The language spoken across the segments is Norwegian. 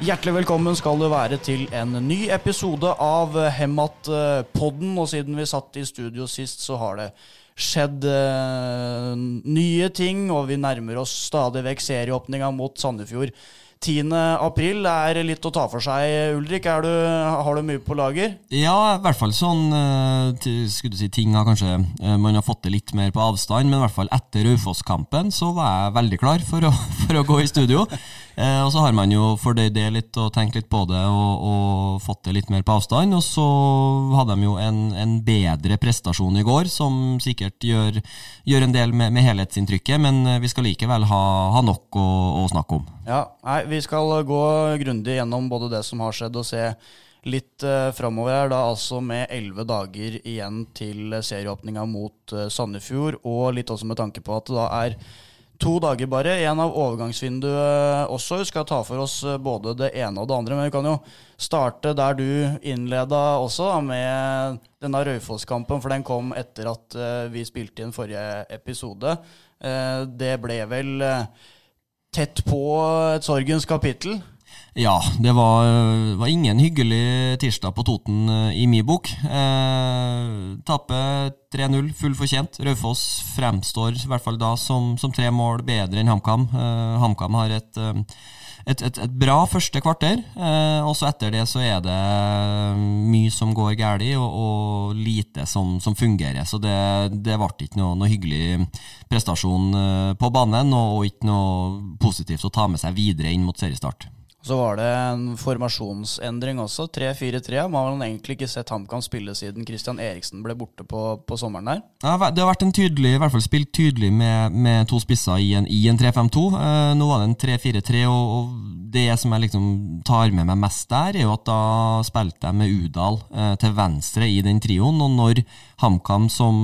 Hjertelig velkommen skal du være til en ny episode av Hemat-podden. Og siden vi satt i studio sist, så har det skjedd uh, nye ting, og vi nærmer oss stadig vekk serieåpninga mot Sandefjord 10. april er litt å ta for seg. Ulrik, du, har du mye på lager? Ja, i hvert fall sånn uh, skulle du si, ting har kanskje uh, Man har fått det litt mer på avstand, men i hvert fall etter Raufoss-kampen så var jeg veldig klar for å, for å gå i studio. Uh, og så har man jo fordøyd det litt og tenkt litt på det og, og, fått det litt mer på avstand. Og så hadde de jo en, en bedre prestasjon i går, som sikkert gjør, gjør en del med, med helhetsinntrykket, men vi skal likevel ha, ha nok å, å snakke om. Ja, nei, Vi skal gå grundig gjennom både det som har skjedd, og se litt eh, framover her. Da altså med elleve dager igjen til serieåpninga mot eh, Sandefjord. Og litt også med tanke på at det da er to dager bare En av overgangsvinduet også. Vi skal ta for oss uh, både det ene og det andre. Men vi kan jo starte der du innleda også, da, med denne Raufoss-kampen. For den kom etter at uh, vi spilte inn forrige episode. Uh, det ble vel tett på et sorgens kapittel? Ja, det var, var, ingen hyggelig tirsdag på Toten uh, i min bok. Eh, Tape 3-0, full fortjent. Raufoss fremstår i hvert fall da som, som tre mål bedre enn HamKam. Eh, HamKam har et uh, et, et, et, bra første kvarter. Eh, og etter det så er det mye som går galt, og, og, lite som, som, fungerer. Så det, det ble ikke noe, noe, hyggelig prestasjon eh, på banen, og, og ikke noe positivt å ta med seg videre inn mot seriestart. Så var det en formasjonsendring også. 3-4-3. Man har egentlig ikke sett HamKam spille siden Christian Eriksen ble borte på, på sommeren der. Ja, det har vært en tydelig, i hvert fall spilt tydelig med, med to spisser i en, en 3-5-2. Eh, nå var det en 3-4-3, og, og, det som jeg liksom tar med meg mest der, er jo at da spilte jeg med Udal eh, til venstre i den trioen. Og når HamKam, som,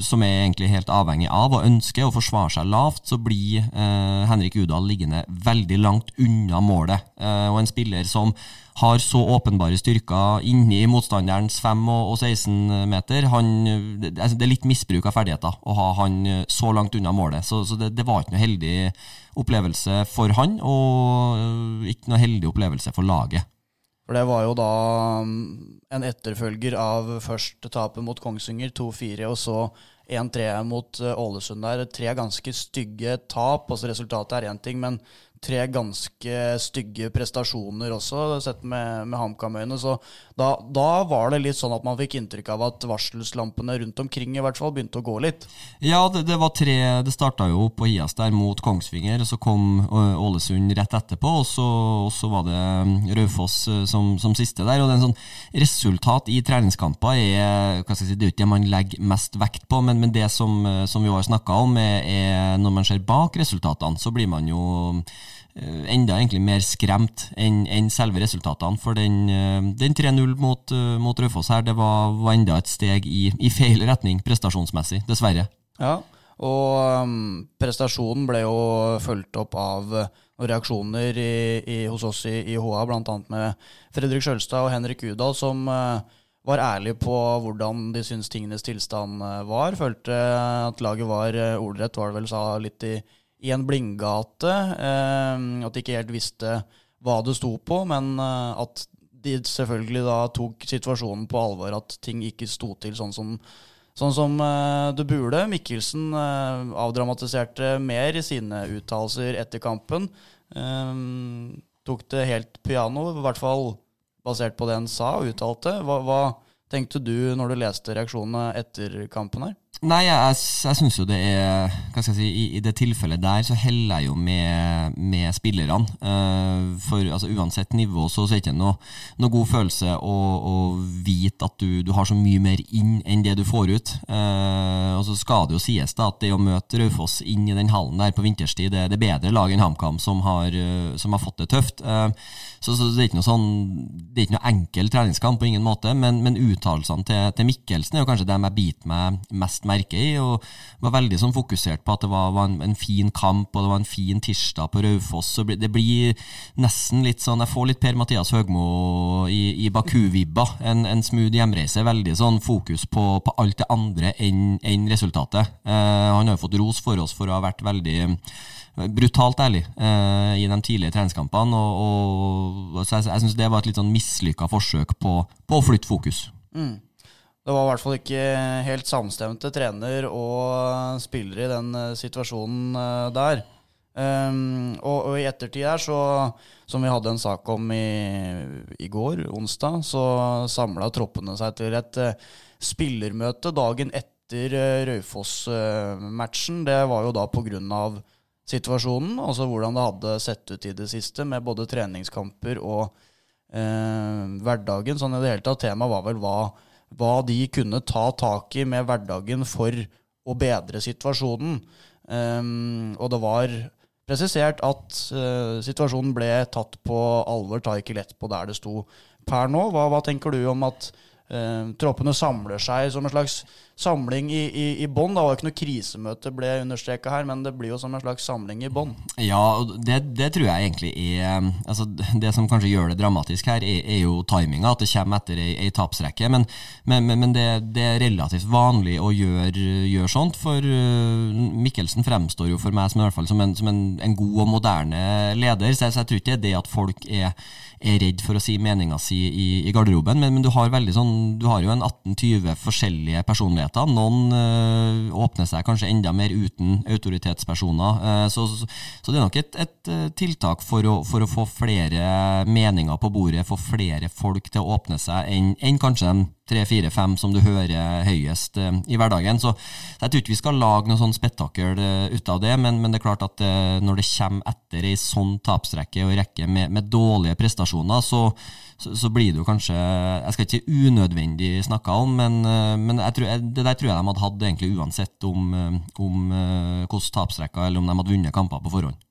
som, er egentlig helt avhengig av og ønsker å forsvare seg lavt, så blir eh, Henrik Udal liggende veldig langt unna målet. Eh, og en spiller som har så åpenbare styrker inni motstanderens 5 og 16 meter. Han, det er litt misbruk av ferdigheter å ha han så langt unna målet. Så, så det, det, var ikke noe heldig opplevelse for han, og ikke noe heldig opplevelse for laget. For det var jo da mm, en etterfølger av først tapet mot Kongsvinger, 2-4, og så 1-3 mot eh, Ålesund der. Tre ganske stygge tap. altså Resultatet er én ting, men tre ganske stygge prestasjoner også, sett med, med HamKam-øyne. Så da, da, var det litt sånn at man fikk inntrykk av at varselslampene rundt omkring i hvert fall begynte å gå litt. Ja, det, det var tre Det starta jo på Hias der mot Kongsvinger, så kom Ålesund rett etterpå, og så, og så var det um, Raufoss uh, som, som, siste der. og det er en sånn Resultat i treningskamper er hva skal jeg si, det er ikke det man legger mest vekt på, men, men det som, uh, som vi har snakka om, er, er når man ser bak resultatene, så blir man jo Eh, enda egentlig mer skremt enn en selve resultatene. For den, eh, den 3-0 mot, eh, mot Raufoss her, det var, var, enda et steg i, i, feil retning prestasjonsmessig, dessverre. Ja, og um, prestasjonen ble jo fulgt opp av reaksjoner i, i, hos oss i, i HA, bl.a. med Fredrik Sjølstad og Henrik Udal, som var ærlige på hvordan de syntes tingenes tilstand var. Følte at laget var ordrett, var det vel sa litt i i en blindgate. Eh, at de ikke helt visste hva det sto på, men eh, at de selvfølgelig da tok situasjonen på alvor, at ting ikke sto til sånn som, sånn som eh, det burde. Mikkelsen avdramatiserte mer i sine uttalelser etter kampen. tok det helt piano, i hvert fall basert på det han sa og uttalte. Hva, hva tenkte du når du leste reaksjonene etter kampen her? Nei, jeg, jeg syns jo det er Hva skal jeg si, i, i, det tilfellet der så heller jeg jo med, med spillerne. Uh, for altså, uansett nivå så, er det ikke noe, noe god følelse å, å vite at du, du, har så mye mer inn enn det du får ut. Uh, og så skal det jo sies da at det å møte Raufoss inn i den hallen der på vinterstid, det, det er bedre lag enn HamKam som, uh, som, har fått det tøft. Så, så, det er ikke noe sånn Det er ikke noe enkel treningskamp på ingen måte, men, men uttalelsene til, til Mikkelsen er jo kanskje dem jeg biter meg mest merke i. og Var veldig sånn fokusert på at det var, var en, en, fin kamp og det var en fin tirsdag på Raufoss. Det blir nesten litt sånn Jeg får litt Per-Mathias Høgmo i, i Baku-vibba. En, en, smooth hjemreise. Veldig sånn fokus på, på alt det andre enn enn resultatet. Eh, han har jo fått ros for oss for å ha vært veldig brutalt ærlig eh, i de tidlige treningskampene. Og, og, så jeg, jeg syns det var et litt sånn mislykka forsøk på, på, å flytte fokus. Mm. Det var i hvert fall ikke helt samstemte trener og spillere i den uh, situasjonen uh, der. Um, og, og, i ettertid her, så, som vi hadde en sak om i, i går, onsdag, så samla troppene seg til et uh, spillermøte dagen etter Raufoss-matchen. Det var jo da på grunn av situasjonen, altså hvordan det hadde sett ut i det siste, med både treningskamper og eh, hverdagen. Sånn i det hele tatt, Temaet var vel hva, hva, de kunne ta tak i med hverdagen for å bedre situasjonen. Um, og det var presisert at uh, situasjonen ble tatt på alvor, ta ikke lett på der det sto per nå. Hva, hva tenker du om at uh, troppene samler seg som en slags samling i, i, i bånn. Det var ikke noe krisemøte, ble understreka her, men det blir jo som en slags samling i bånn. Ja, det, det, tror jeg egentlig er altså Det som kanskje gjør det dramatisk her, er, er jo timinga, at det kommer etter ei, ei tapsrekke. Men, men, men det, det, er relativt vanlig å gjøre, gjøre sånt, for uh, Mikkelsen fremstår jo for meg som, i hvert fall som, en, som en, en god og moderne leder, så jeg, så jeg tror ikke det er det at folk er er redd for å si meninga si i, i garderoben, men, men, du har veldig sånn, du har jo en 18-20 forskjellige personligheter. Noen øh, åpner seg kanskje enda mer uten autoritetspersoner. Øh, så, så, så, det er nok et, et eh, tiltak for å, for å, få flere meninger på bordet, få flere folk til å åpne seg, enn en kanskje de tre, fire, fem som du hører høyest øh, i hverdagen. Så, jeg tror ikke vi skal lage noe sånn spetakkel ut av det, men, men, det er klart at når det kommer etter ei sånn tapsrekke og rekke med, med dårlige prestasjoner, så så, så, blir det jo kanskje Jeg skal ikke si unødvendig snakka om, men, eh, men tror, det der tror jeg de hadde hatt uansett om, eh, om eh, hvordan tapsrekka eller om de hadde vunnet kamper på forhånd.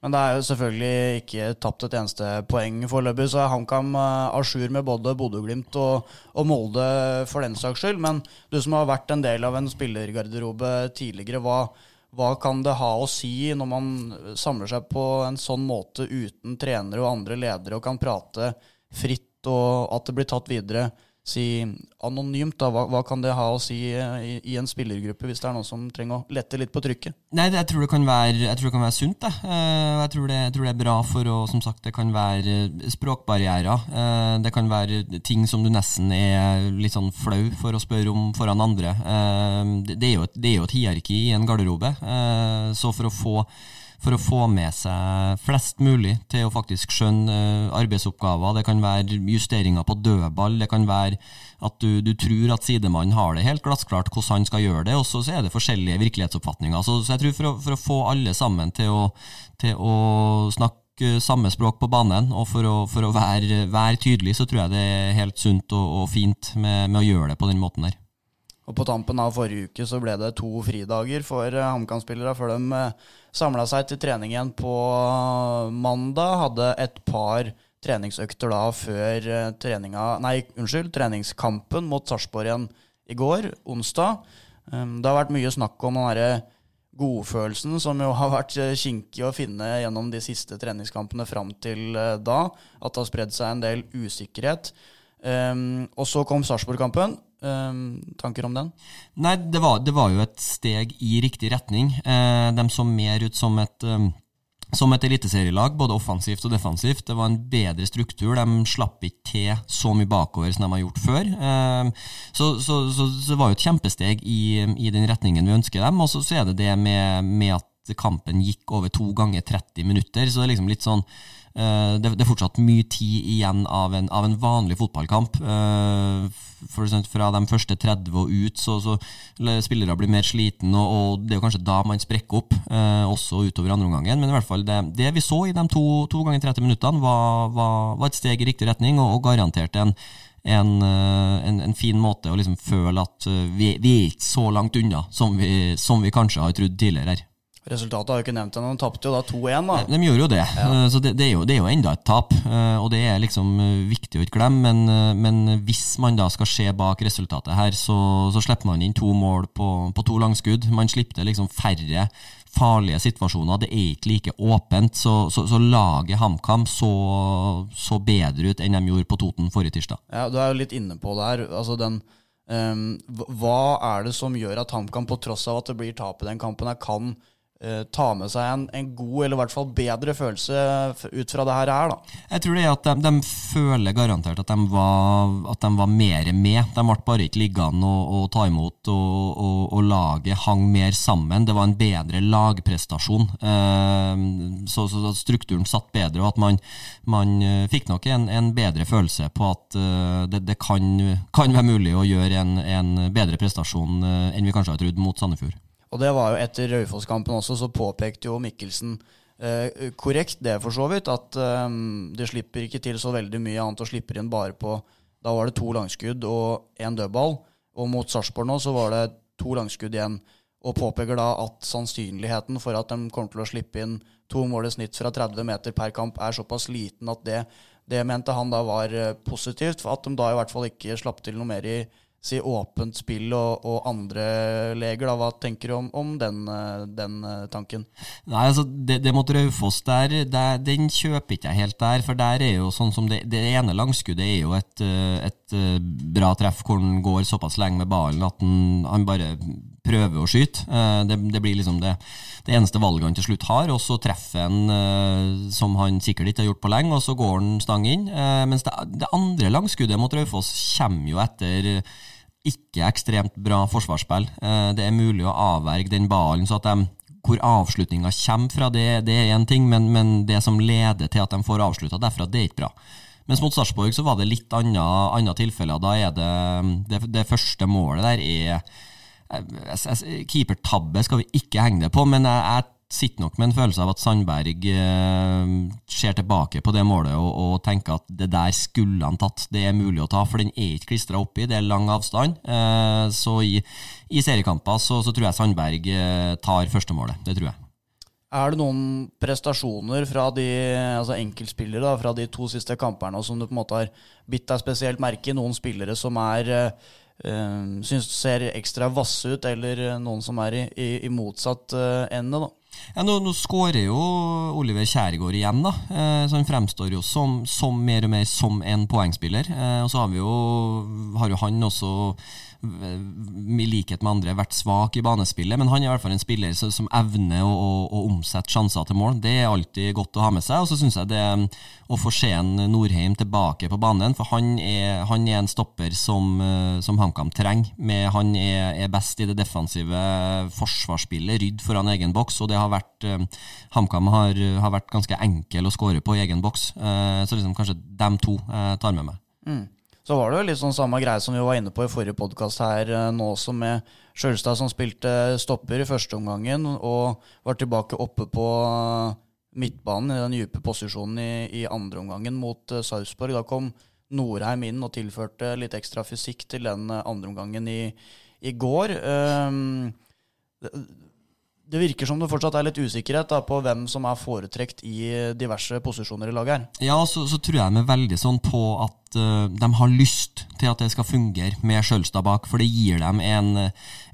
Men det er jo selvfølgelig ikke tapt et eneste poeng foreløpig, så er HamKam à jour med både Bodø-Glimt og, og, Molde for den saks skyld. Men du som har vært en del av en spillergarderobe tidligere, hva, hva kan det ha å si når man samler seg på en sånn måte uten trenere og andre ledere og kan prate fritt, og at det blir tatt videre si anonymt, da, hva, hva, kan det ha å si eh, i, i, en spillergruppe, hvis det er noen som trenger å lette litt på trykket? Nei, jeg tror det kan være, det kan være sunt. Det. Eh, jeg, tror det, jeg tror det er bra for å Som sagt, det kan være eh, språkbarrierer. Det kan være ting som du nesten er litt sånn flau for å spørre om foran andre. Det er jo et, det er jo et hierarki i en garderobe, så for å få for å få med seg flest mulig til å faktisk skjønne uh, arbeidsoppgaver. Det kan være justeringer på dødball, det kan være at du, du tror at sidemannen har det helt glassklart hvordan han skal gjøre det, og så er det forskjellige virkelighetsoppfatninger. Så, så jeg tror for å, for å, få alle sammen til å, til å snakke samme språk på banen, og for å, for å være, være, tydelig, så tror jeg det er helt sunt og, og fint med, med, å gjøre det på den måten der. Og På tampen av forrige uke så ble det to fridager for uh, HamKam-spillere før de uh, samla seg til trening igjen på uh, mandag. Hadde et par treningsøkter da før treninga Nei, unnskyld, treningskampen mot Sarpsborg igjen i går, onsdag. Um, det har vært mye snakk om den derre godfølelsen som jo har vært kinkig å finne gjennom de siste treningskampene fram til da. At det har spredd seg en del usikkerhet. Um, og så kom Sarpsborg-kampen. Um, tanker om den? Nei, det var, det var, jo et steg i riktig retning. Uh, de så mer ut som et um, som et eliteserielag, både offensivt og defensivt. Det var en bedre struktur. De slapp ikke til så mye bakover som de har gjort før. Uh, så, så, så, så, det var jo et kjempesteg i, i den retningen vi ønsker dem. Og så, er det det med, med, at kampen gikk over to ganger 30 minutter. Så det er liksom litt sånn det, det, er fortsatt mye tid igjen av en, av en vanlig fotballkamp. Uh, for eksempel, fra de første 30 og ut, så, så spillere blir mer sliten, og, og, det er jo kanskje da man sprekker opp, eh, også utover andre omgangen. Men i hvert fall det, det vi så i de to, to ganger 30 minuttene, var, var, var, et steg i riktig retning, og, og garanterte en, en, eh, en, en, fin måte å liksom føle at eh, vi, vi, er ikke så langt unna som vi, som vi kanskje har trodd tidligere her. Resultatet har jo ikke nevnt ennå. De tapte jo da 2-1, da. De gjorde jo det, Ja. så det, det, er jo, det er jo enda et tap. eh, Og det er liksom eh, viktig å ikke glemme, men, eh, men hvis man da skal se bak resultatet her, så, så slipper man inn to mål på, på to langskudd. Man slipper liksom færre farlige situasjoner. Det er ikke like åpent. Så, så, så laget HamKam så, så bedre ut enn de gjorde på Toten forrige tirsdag. Ja, Du er jo litt inne på det her. Altså den, Um, hva- er det som gjør at HamKam, på tross av at det blir tap i den kampen, her, kan eh, ta med seg en, en god, eller i hvert fall bedre følelse ut fra det her da? Jeg tror det er at de, de føler garantert at de var, at de var mer med. De ble bare ikke liggende og, og ta imot, og, og, og laget hang mer sammen. Det var en bedre lagprestasjon. Eh, så, så strukturen satt bedre, og at man, man eh, fikk nok en, en bedre følelse på at eh, det, det kan, kan være mulig å gjøre en, en bedre prestasjon eh, enn vi kanskje har trodd mot Sandefjord. Og det var jo etter Raufoss-kampen også, så påpekte jo Mikkelsen eh, korrekt det, for så vidt, at eh, det slipper ikke til så veldig mye annet, og slipper inn bare på Da var det to langskudd og én dødball, og mot Sarpsborg nå så var det to langskudd igjen. Og påpeker da at sannsynligheten for at de kommer til å slippe inn to mål i snitt fra 30 meter per kamp, er såpass liten at det, det mente han da var eh, positivt. For at de da i hvert fall ikke slapp til noe mer i si åpent spill og, og andre leger. Da. Hva tenker du om, om den, eh, den eh, tanken? Nei, altså Det, det mot Raufoss, der, der, den kjøper ikke jeg helt der. For der er jo sånn som det, det ene langskuddet er jo et, eh, et bra treff hvor han går såpass lenge med ballen at han, han bare prøver å skyte. Det, det blir liksom det, det eneste valget han til slutt har. Og så treffer han som han sikkert ikke har gjort på lenge, og så går han stang inn. Mens det, det andre langskuddet mot Raufoss kommer jo etter ikke ekstremt bra forsvarsspill. Eh, Det er mulig å avverge den ballen så at de hvor avslutninga kommer fra, det, det er én ting, men, men det som leder til at de får avslutta derfra, det er ikke bra. Mens mot Sarpsborg så var det litt andre tilfeller. Da er det, det Det første målet der er Keepertabbe skal vi ikke henge det på, men jeg, jeg sitter nok med en følelse av at Sandberg eh, ser tilbake på det målet og, og tenker at det der skulle han tatt. Det er mulig å ta, for den er ikke klistra oppi, det er lang avstand. Eh, så i, i seriekamper så, så tror jeg Sandberg eh, tar førstemålet. Det tror jeg. Er det noen prestasjoner fra de altså enkeltspillere da, fra de to siste kampene som du på en måte har bitt deg spesielt merke i? Noen spillere som er eh, eh, syns ser ekstra vasse ut, eller eh, noen som er i, i, i motsatt eh, ende? da? Ja, nå, nå skårer jo Oliver Kjærgaard igjen, da. Eh, så han fremstår jo som, som mer og mer som en poengspiller. Eh, og så har vi jo, har jo han også eh, i likhet med andre vært svak i banespillet, men han er i hvert fall en spiller som, evner å, å, å omsette sjanser til mål. Det er alltid godt å ha med seg. Og så syns jeg det å få se Norheim tilbake på banen, for han er, han er en stopper som, eh, som HamKam trenger. Han er, er best i det defensive forsvarsspillet, rydd foran egen boks, og det har vært eh, HamKam har, har vært ganske enkel å skåre på i egen boks. Eh, så liksom kanskje dem to eh, tar med meg. Mm. Så var det jo litt sånn samme greie som vi var inne på i forrige podkast her nå også, med Sjølstad som spilte stopper i første omgangen og var tilbake oppe på midtbanen i den dype posisjonen i, i andre omgangen mot Sarpsborg. Da kom Norheim inn og tilførte litt ekstra fysikk til den andre omgangen i, i går. Um, det, virker som det fortsatt er litt usikkerhet da, på hvem som er foretrekt i diverse posisjoner i laget her. Ja, så, så tror jeg de er veldig sånn på at uh, de har lyst til at det skal fungere med Sjølstad bak, for det gir dem en,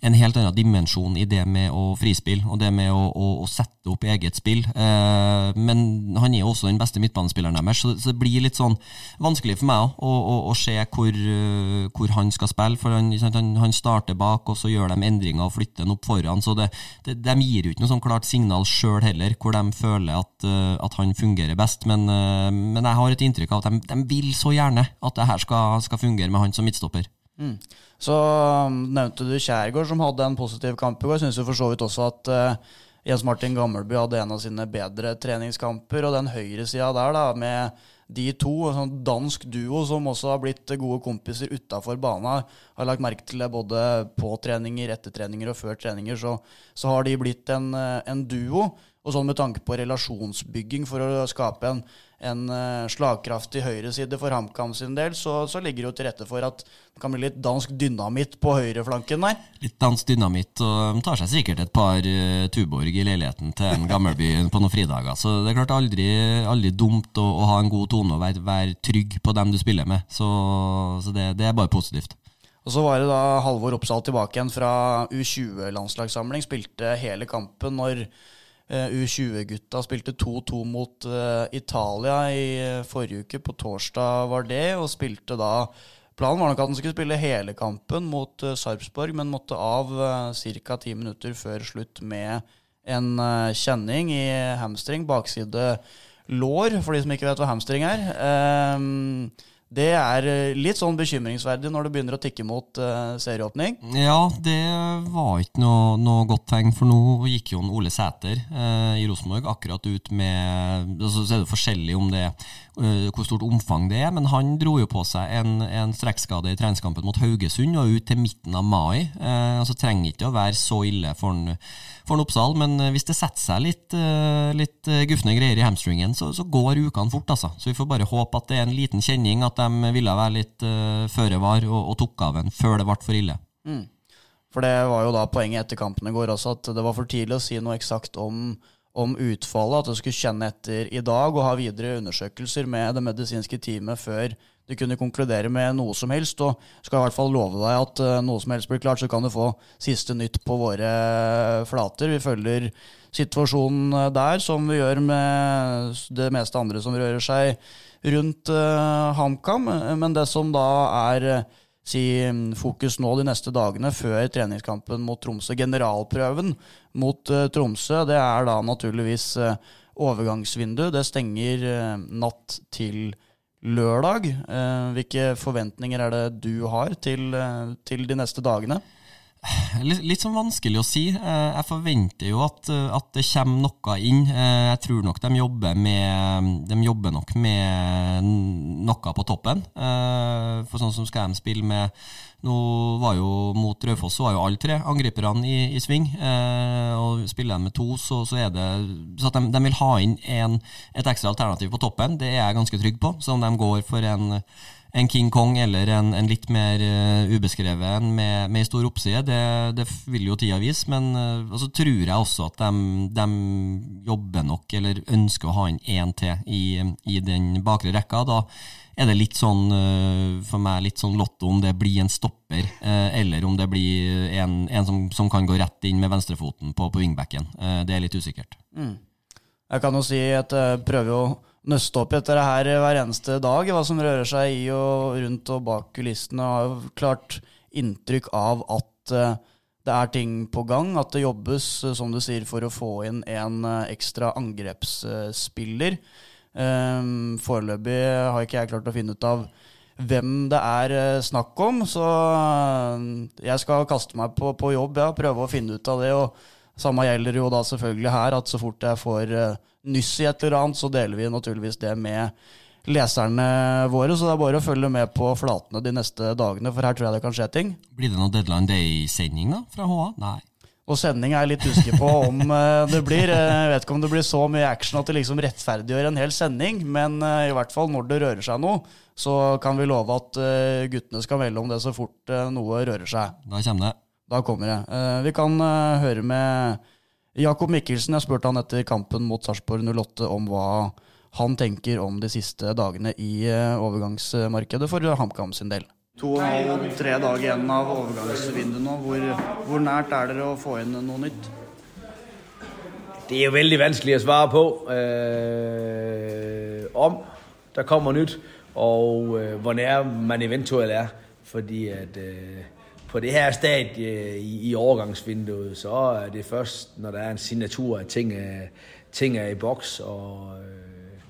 en helt annen dimensjon i det med å frispille og det med å, å, å sette opp eget spill. Uh, men han er jo også den beste midtbanespilleren deres, så, det blir litt sånn vanskelig for meg å, å, se hvor, uh, hvor, han skal spille. For han, han, starter bak, og så gjør de endringer og flytter han opp foran. Så det, det, de gir jo ikke noe sånn klart signal sjøl heller, hvor de føler at, at han fungerer best. Men, men, jeg har et inntrykk av at de, de vil så gjerne at det her skal, skal fungere med han som midtstopper. Mm. Så um, nevnte du Kjærgaard, som hadde en positiv kamp i går. Syns for så vidt også at uh, Jens Martin Gammelby hadde en av sine bedre treningskamper. Og den høyresida der, da, med de to, en sånn dansk duo som også har blitt gode kompiser utafor bana, har lagt merke til det både på treninger, etter treninger og før treninger, så, så har de blitt en, en duo. Og sånn med tanke på relasjonsbygging for å skape en, en uh, slagkraftig høyreside for HamKam sin del, så, så, ligger det jo til rette for at det kan bli litt dansk dynamitt på høyreflanken der. Litt dansk dynamitt, og de tar seg sikkert et par uh, Tuborg i leiligheten til en Gammelby på noen fridager. Så det er klart aldri, aldri dumt å, å, ha en god tone og være, være, trygg på dem du spiller med. Så, så det, det er bare positivt. Og Så var det da Halvor Oppsal tilbake igjen fra U20-landslagssamling. Spilte hele kampen når Eh, U20-gutta spilte 2-2 mot uh, Italia i uh, forrige uke. På torsdag var det, og spilte da Planen var nok at han skulle spille hele kampen mot Sarpsborg, men måtte av ca. ti minutter før slutt med en kjenning i hamstring, bakside lår, for de som ikke vet hva hamstring er. Uh, det er eh, litt sånn bekymringsverdig når det begynner å tikke mot uh, serieåpning. Ja, det var ikke noe, noe, godt tegn, for nå gikk jo Ole Sæter uh, i Rosenborg akkurat ut med altså, Så er det forskjellig om det uh, hvor stort omfang det er, men han dro jo på seg en, en strekkskade i treningskampen mot Haugesund og ut til midten av mai. Uh, altså trenger ikke å være så ille for en for en Oppsal, men hvis det setter seg litt, litt gufne greier i hamstringen, så, så går ukene fort, altså. Så vi får bare håpe at det er en liten kjenning. at de ville være litt uh, føre var og, og, tok av en før det ble for ille. Mm. For det var jo da poenget etter kampen i går også, at det var for tidlig å si noe eksakt om, om utfallet. At du skulle kjenne etter i dag og ha videre undersøkelser med det medisinske teamet før du kunne konkludere med noe som helst. Og skal i hvert fall love deg at uh, noe som helst blir klart, så kan du få siste nytt på våre flater. Vi følger situasjonen der, som vi gjør med det meste andre som rører seg rundt HamKam. Men det som da er si, fokus nå de neste dagene før treningskampen mot Tromsø, generalprøven mot uh, Tromsø, det er da naturligvis overgangsvindu. Det stenger natt til lørdag. hvilke forventninger er det du har til, til de neste dagene? Litt, litt sånn vanskelig å si. Eh, jeg forventer jo at, eh, at, det kommer noe inn. Eh, jeg tror nok de jobber, med, de jobber nok med noe på toppen. For sånn som skal de spille med Nå var jo mot Raufoss var jo alle tre angriperne i, i sving. Og spiller de med to, så, så er det Så at de, de vil ha inn en, et ekstra alternativ på toppen, det er jeg ganske trygg på. Så om de går for en en King Kong eller en, en litt mer uh, ubeskrevet med, med stor oppside, det, det, vil jo tida vise. Men uh, så tror jeg også at de, de, jobber nok, eller ønsker å ha inn én til i, i, den bakre rekka. Da er det litt sånn uh, for meg litt sånn lotto om det blir en stopper, eller om det blir en, en som, som, kan gå rett inn med venstrefoten på, på wingbacken. det er litt usikkert. Mm. Jeg kan jo si at jeg prøver jo nøste opp etter det her hver eneste dag, hva som rører seg i og rundt og bak kulissene. Har jo klart inntrykk av at uh, det er ting på gang, at det jobbes, uh, som du sier, for å få inn en uh, ekstra angrepsspiller. Um, Foreløpig har ikke jeg klart å finne ut av hvem det er snakk om, så jeg skal kaste meg på, på jobb, ja, prøve å finne ut av det. og samme gjelder jo da selvfølgelig her, at så fort jeg får nyss i et eller annet, så deler vi naturligvis det med leserne våre. Så det er bare å følge med på flatene de neste dagene, for her tror jeg det kan skje ting. Blir det noe Deadline Day-sending da, fra HA? Nei. Og sending er jeg litt usikker på om eh, det blir. Eh, jeg vet ikke om det blir så mye action at det liksom rettferdiggjør en hel sending, men eh, i hvert fall når det rører seg noe, så kan vi love at guttene skal melde om det så fort noe rører seg. Da kommer det. Da kommer det. Vi kan høre med Jakob Mikkelsen, jeg spurte han etter kampen mot Sarpsborg 08 om hva han tenker om de siste dagene i eh, overgangsmarkedet for HamKam sin del. To og en halv, tre dager igjen av overgangsvinduet nå. Hvor, hvor, nært er dere å få inn noe nytt? Det er jo veldig vanskelig å svare på øh, om der kommer nytt, og øh, hvor nær man eventuelt er. Fordi at øh, på det her stadie i, i overgangsvinduet, så er det først, når der er en signatur, at ting er, ting er i boks. Og øh,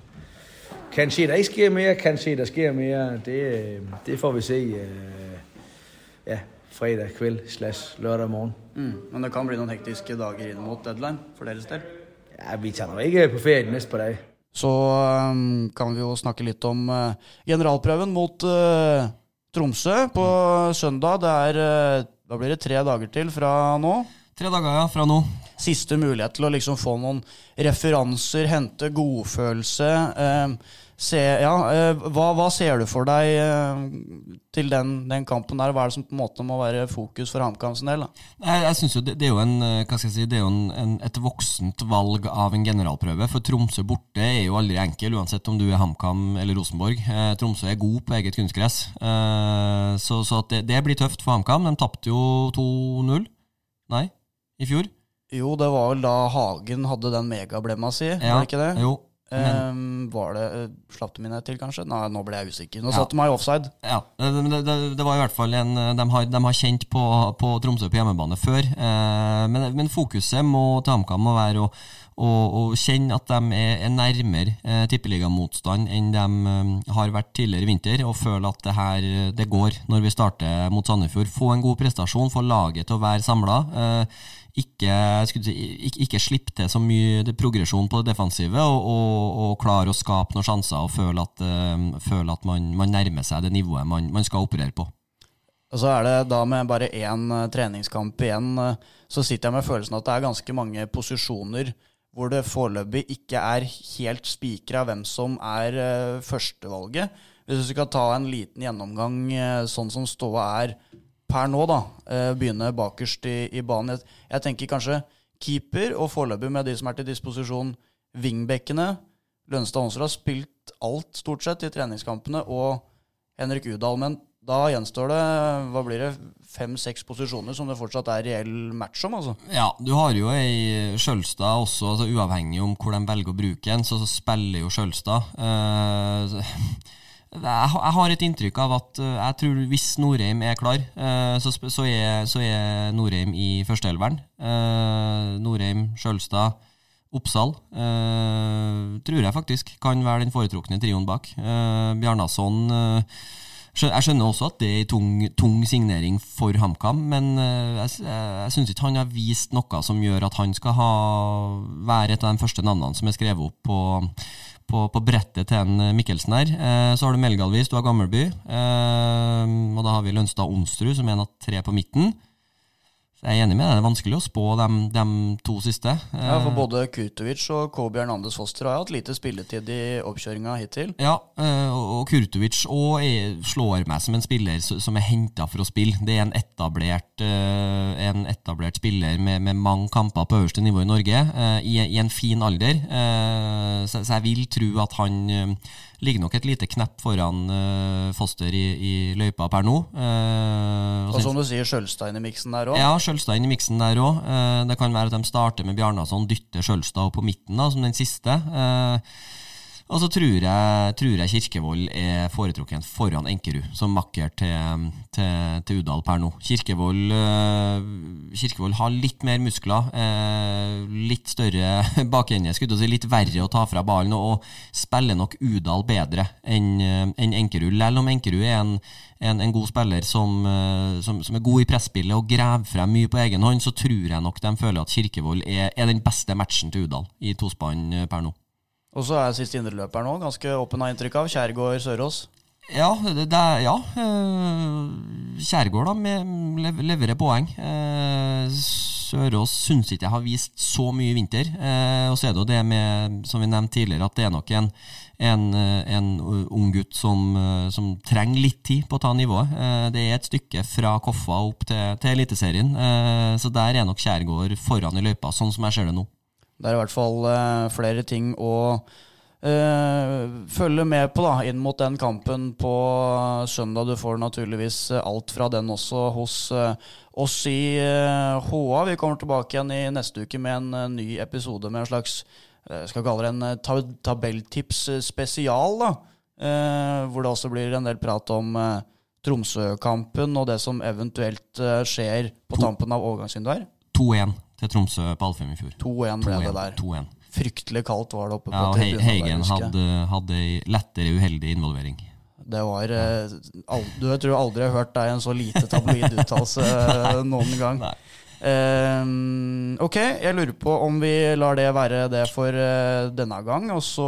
kanskje der ikke sker mere, kanskje der sker mere. Det, det får vi se øh, ja, fredag kveld slash lørdag morgen. Mm, men det kan bli noen hektiske dager inn mot deadline for deres del? Ja, Vi tar nå ikke på ferie de neste par dager. Så øh, kan vi jo snakke litt om uh, generalprøven mot Tromsø på søndag. Det er Da eh, blir det tre dager til fra nå. Tre dager, ja, fra nå. Siste mulighet til å liksom få noen referanser, hente godfølelse. Eh, se, ja, eh, hva, hva, ser du for deg eh, til den, den, kampen der? Hva er det som på en måte må være fokus for HamKam sin del? Jeg, jeg synes jo det, det, er jo, en, eh, hva skal jeg si, det er jo en, en, et voksent valg av en generalprøve. For Tromsø borte er jo aldri enkel, uansett om du er HamKam eller Rosenborg. Eh, Tromsø er god på eget kunstgress, eh, så, så det, det, blir tøft for HamKam. De tapte jo 2-0. Nei, i fjor? Jo, det var vel da Hagen hadde den megablemma si, ja, var det ikke det? Jo. Um, var det uh, Slapp du mine til, kanskje? Nei, nå ble jeg usikker. Nå ja. satte meg i offside. Ja, det, det, det, var i hvert fall en De har, de har kjent på, på, Tromsø på hjemmebane før. Eh, men, men, fokuset må, til HamKam må være å, å, og kjenne at de er, er nærmere eh, tippeligamotstand enn de um, har vært tidligere i vinter, og føle at det her det går når vi starter mot Sandefjord. Få en god prestasjon, få laget til å være samla. Eh, ikke, si, ikke, ikke slippe til så mye progresjon på det defensive, og, og, og klare å skape noen sjanser og føle at, eh, føle at man, man, nærmer seg det nivået man, man, skal operere på. Og Så er det da med bare én uh, treningskamp igjen, uh, så sitter jeg med følelsen at det er ganske mange posisjoner hvor det foreløpig ikke er helt spikra hvem som er førstevalget. Hvis du skal ta en liten gjennomgang sånn som ståa er per nå, da, uh, begynne bakerst i, i banen. Jeg, jeg, tenker kanskje keeper, og foreløpig med de som er til disposisjon, wingbackene. Lønstad Onsrud har spilt alt, stort sett, i treningskampene, og Henrik Udal. Men da gjenstår det hva blir det, fem-seks posisjoner som det fortsatt er reell match om. altså. Ja, du har jo ei Skjølstad også, altså uavhengig om hvor de velger å bruke den, så, så spiller jo Skjølstad. Uh, jeg har et inntrykk av at eh, jeg tror hvis Norheim er klar, eh, så, er, så Norheim i førsteelveren. Eh, Norheim, Sjølstad, Oppsal tror jeg faktisk kan være den foretrukne trioen bak. Bjarnason jeg skjønner også at det er en tung, tung signering for HamKam, men jeg, jeg syns ikke han har vist noe som gjør at han skal ha, være et av de første navnene som er skrevet opp på på, på, brettet til en Mikkelsen her. Eh, så har du Melgalvis, du har Gammelby. Eh, og da har vi Lønstad Onsrud som en av tre på midten. Jeg er enig med deg, det er vanskelig å spå de, de to siste. Ja, For eh, både Kurtovic og Kobi Hernandez Foster har hatt lite spilletid i oppkjøringa hittil. Ja, eh, og Kurtovic slår meg som en spiller som er henta for å spille. Det er en etablert, eh, en etablert spiller med, med, mange kamper på øverste nivå i Norge, i, i en fin alder. Så jeg vil tro at han ligger nok et lite knepp foran uh, Foster i, i, løypa per nå. Uh, og som du sier, Sjølstad inn i miksen der òg? Ja, Sjølstad inn i miksen der òg. Uh, det kan være at de starter med Bjarnason, dytter Sjølstad på midten da, som den siste. Uh, og så tror jeg, tror jeg Kirkevold er foretrukken foran Enkerud som makker til, til, til Udal per nå. Kirkevold, uh, Kirkevold, har litt mer muskler, uh, litt større bakende, skulle si, litt verre å ta fra ballen, og, spiller nok Udal bedre enn uh, en Enkerud. Selv om Enkerud er en, en, en god spiller som, som, som, er god i presspillet og graver frem mye på egen hånd, så tror jeg nok de føler at Kirkevold er, er den beste matchen til Udal i tospann per nå. Og så er siste indreløper nå ganske åpen av inntrykk av. Kjærgaard Sørås. Ja, det, det, ja. Eh, Kjærgaard da, med, leverer poeng. Eh, Sørås syns ikke jeg har vist så mye i vinter. Eh, og så er det jo det med, som vi nevnte tidligere, at det er nok en, en, en ung gutt som, som, trenger litt tid på å ta nivået. Det er et stykke fra Koffa opp til, til Eliteserien, så der er nok Kjærgaard foran i løypa, sånn som jeg ser det nå. Det er i hvert fall uh, flere ting å uh, følge med på da, inn mot den kampen på søndag. Du får naturligvis alt fra den også hos oss i HA. Vi kommer tilbake igjen i neste uke med en ny episode med en slags skal kalle det en tab tabelltips spesial. da, Hvor det også blir en del prat om Tromsø-kampen og det som eventuelt skjer på tampen av overgangsvinduet her. 2-1 til Tromsø på Alfheim i fjor. 2-1 ble det der. 2 Fryktelig kaldt var det oppe ja, på tribunen. Heigen hadde, hadde lettere uheldig involvering. Det var eh, Du jeg tror aldri jeg har hørt deg en så lite tabloid uttalelse eh, noen gang. Um, ok, jeg lurer på om vi lar det være det for uh, denne gang. Og så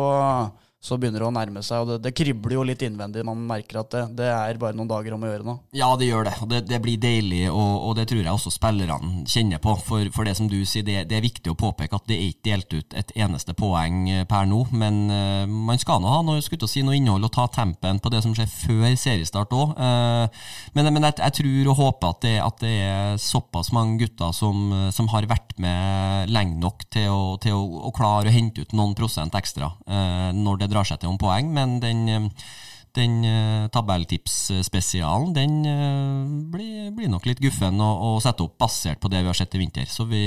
så begynner det å nærme seg. Og det, det kribler jo litt innvendig. Man merker at det, det, er bare noen dager om å gjøre nå. Ja, det gjør det. Det, det blir deilig, og, og, det tror jeg også spillerne kjenner på. For, for det som du sier, det, er viktig å påpeke at det er ikke delt ut et eneste poeng eh, per nå. Men uh, man skal nå ha noe, skulle si, noe innhold og ta tempen på det som skjer før seriestart òg. Uh, men, men jeg, jeg, tror og håper at det, at er såpass mange gutter som, som har vært med lenge nok til å, til å, å klare å hente ut noen prosent ekstra uh, når det drar seg til om poeng, men den, eh, den uh, tabelltipsspesialen den uh, blir, blir, nok litt guffen å, å, sette opp basert på det vi har sett i vinter. Så vi,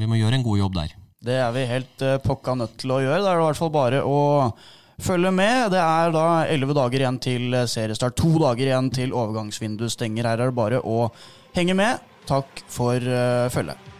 vi må gjøre en god jobb der. Det er vi helt pokka nødt til å gjøre. Da er det i hvert fall bare å følge med. Det er da elleve dager igjen til seriestart. To dager igjen til overgangsvinduet stenger. Her er det bare å henge med. Takk for følget.